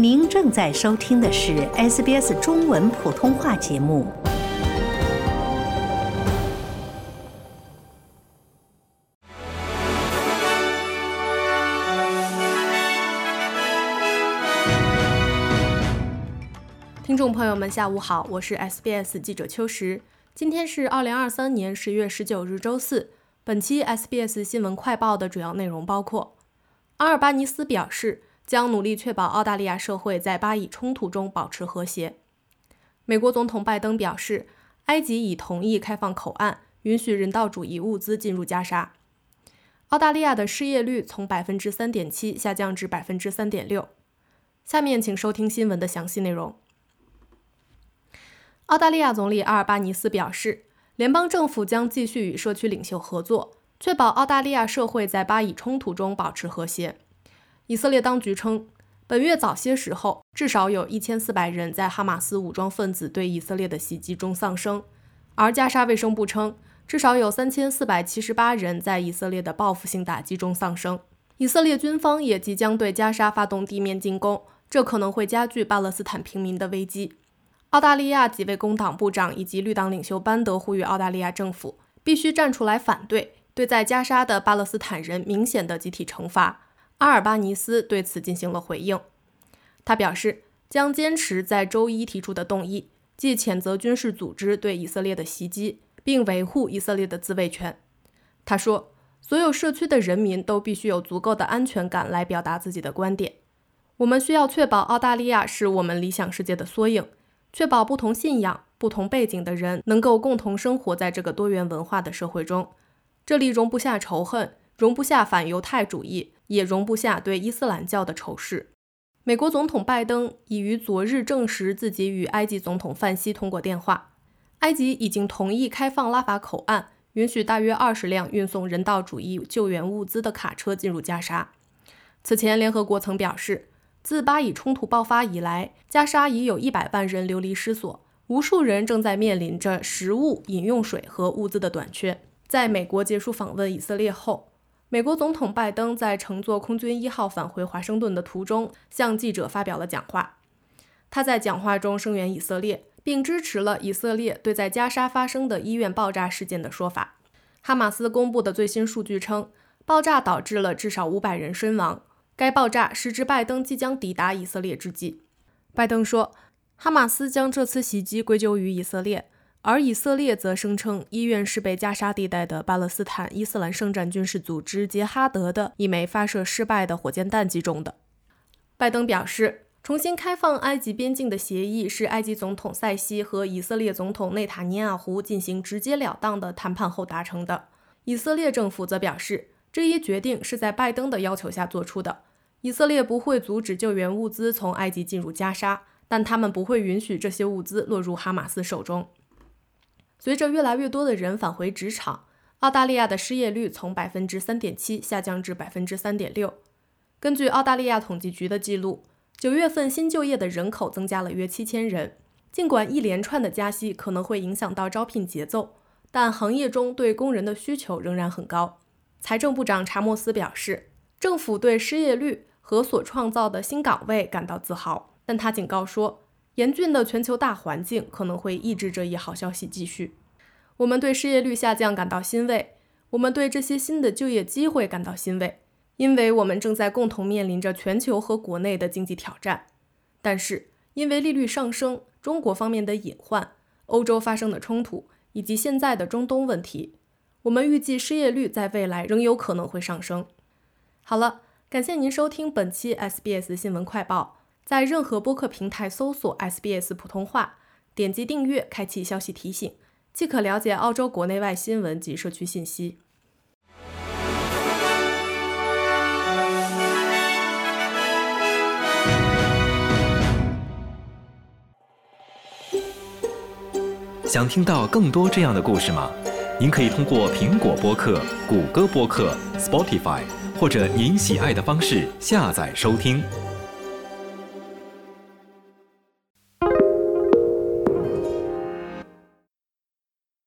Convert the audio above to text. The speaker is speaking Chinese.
您正在收听的是 SBS 中文普通话节目。听众朋友们，下午好，我是 SBS 记者秋实。今天是二零二三年十月十九日，周四。本期 SBS 新闻快报的主要内容包括：阿尔巴尼斯表示。将努力确保澳大利亚社会在巴以冲突中保持和谐。美国总统拜登表示，埃及已同意开放口岸，允许人道主义物资进入加沙。澳大利亚的失业率从百分之三点七下降至百分之三点六。下面请收听新闻的详细内容。澳大利亚总理阿尔巴尼斯表示，联邦政府将继续与社区领袖合作，确保澳大利亚社会在巴以冲突中保持和谐。以色列当局称，本月早些时候，至少有一千四百人在哈马斯武装分子对以色列的袭击中丧生，而加沙卫生部称，至少有三千四百七十八人在以色列的报复性打击中丧生。以色列军方也即将对加沙发动地面进攻，这可能会加剧巴勒斯坦平民的危机。澳大利亚几位工党部长以及绿党领袖班德呼吁澳大利亚政府必须站出来反对对在加沙的巴勒斯坦人明显的集体惩罚。阿尔巴尼斯对此进行了回应，他表示将坚持在周一提出的动议，即谴责军事组织对以色列的袭击，并维护以色列的自卫权。他说，所有社区的人民都必须有足够的安全感来表达自己的观点。我们需要确保澳大利亚是我们理想世界的缩影，确保不同信仰、不同背景的人能够共同生活在这个多元文化的社会中。这里容不下仇恨，容不下反犹太主义。也容不下对伊斯兰教的仇视。美国总统拜登已于昨日证实自己与埃及总统范西通过电话。埃及已经同意开放拉法口岸，允许大约二十辆运送人道主义救援物资的卡车进入加沙。此前，联合国曾表示，自巴以冲突爆发以来，加沙已有一百万人流离失所，无数人正在面临着食物、饮用水和物资的短缺。在美国结束访问以色列后。美国总统拜登在乘坐空军一号返回华盛顿的途中，向记者发表了讲话。他在讲话中声援以色列，并支持了以色列对在加沙发生的医院爆炸事件的说法。哈马斯公布的最新数据称，爆炸导致了至少五百人身亡。该爆炸是至拜登即将抵达以色列之际。拜登说，哈马斯将这次袭击归咎于以色列。而以色列则声称，医院是被加沙地带的巴勒斯坦伊斯兰圣战军事组织杰哈德的一枚发射失败的火箭弹击中的。拜登表示，重新开放埃及边境的协议是埃及总统塞西和以色列总统内塔尼亚胡进行直截了当的谈判后达成的。以色列政府则表示，这一决定是在拜登的要求下做出的。以色列不会阻止救援物资从埃及进入加沙，但他们不会允许这些物资落入哈马斯手中。随着越来越多的人返回职场，澳大利亚的失业率从百分之三点七下降至百分之三点六。根据澳大利亚统计局的记录，九月份新就业的人口增加了约七千人。尽管一连串的加息可能会影响到招聘节奏，但行业中对工人的需求仍然很高。财政部长查莫斯表示，政府对失业率和所创造的新岗位感到自豪，但他警告说。严峻的全球大环境可能会抑制这一好消息继续。我们对失业率下降感到欣慰，我们对这些新的就业机会感到欣慰，因为我们正在共同面临着全球和国内的经济挑战。但是，因为利率上升、中国方面的隐患、欧洲发生的冲突以及现在的中东问题，我们预计失业率在未来仍有可能会上升。好了，感谢您收听本期 SBS 新闻快报。在任何播客平台搜索 SBS 普通话，点击订阅，开启消息提醒，即可了解澳洲国内外新闻及社区信息。想听到更多这样的故事吗？您可以通过苹果播客、谷歌播客、Spotify 或者您喜爱的方式下载收听。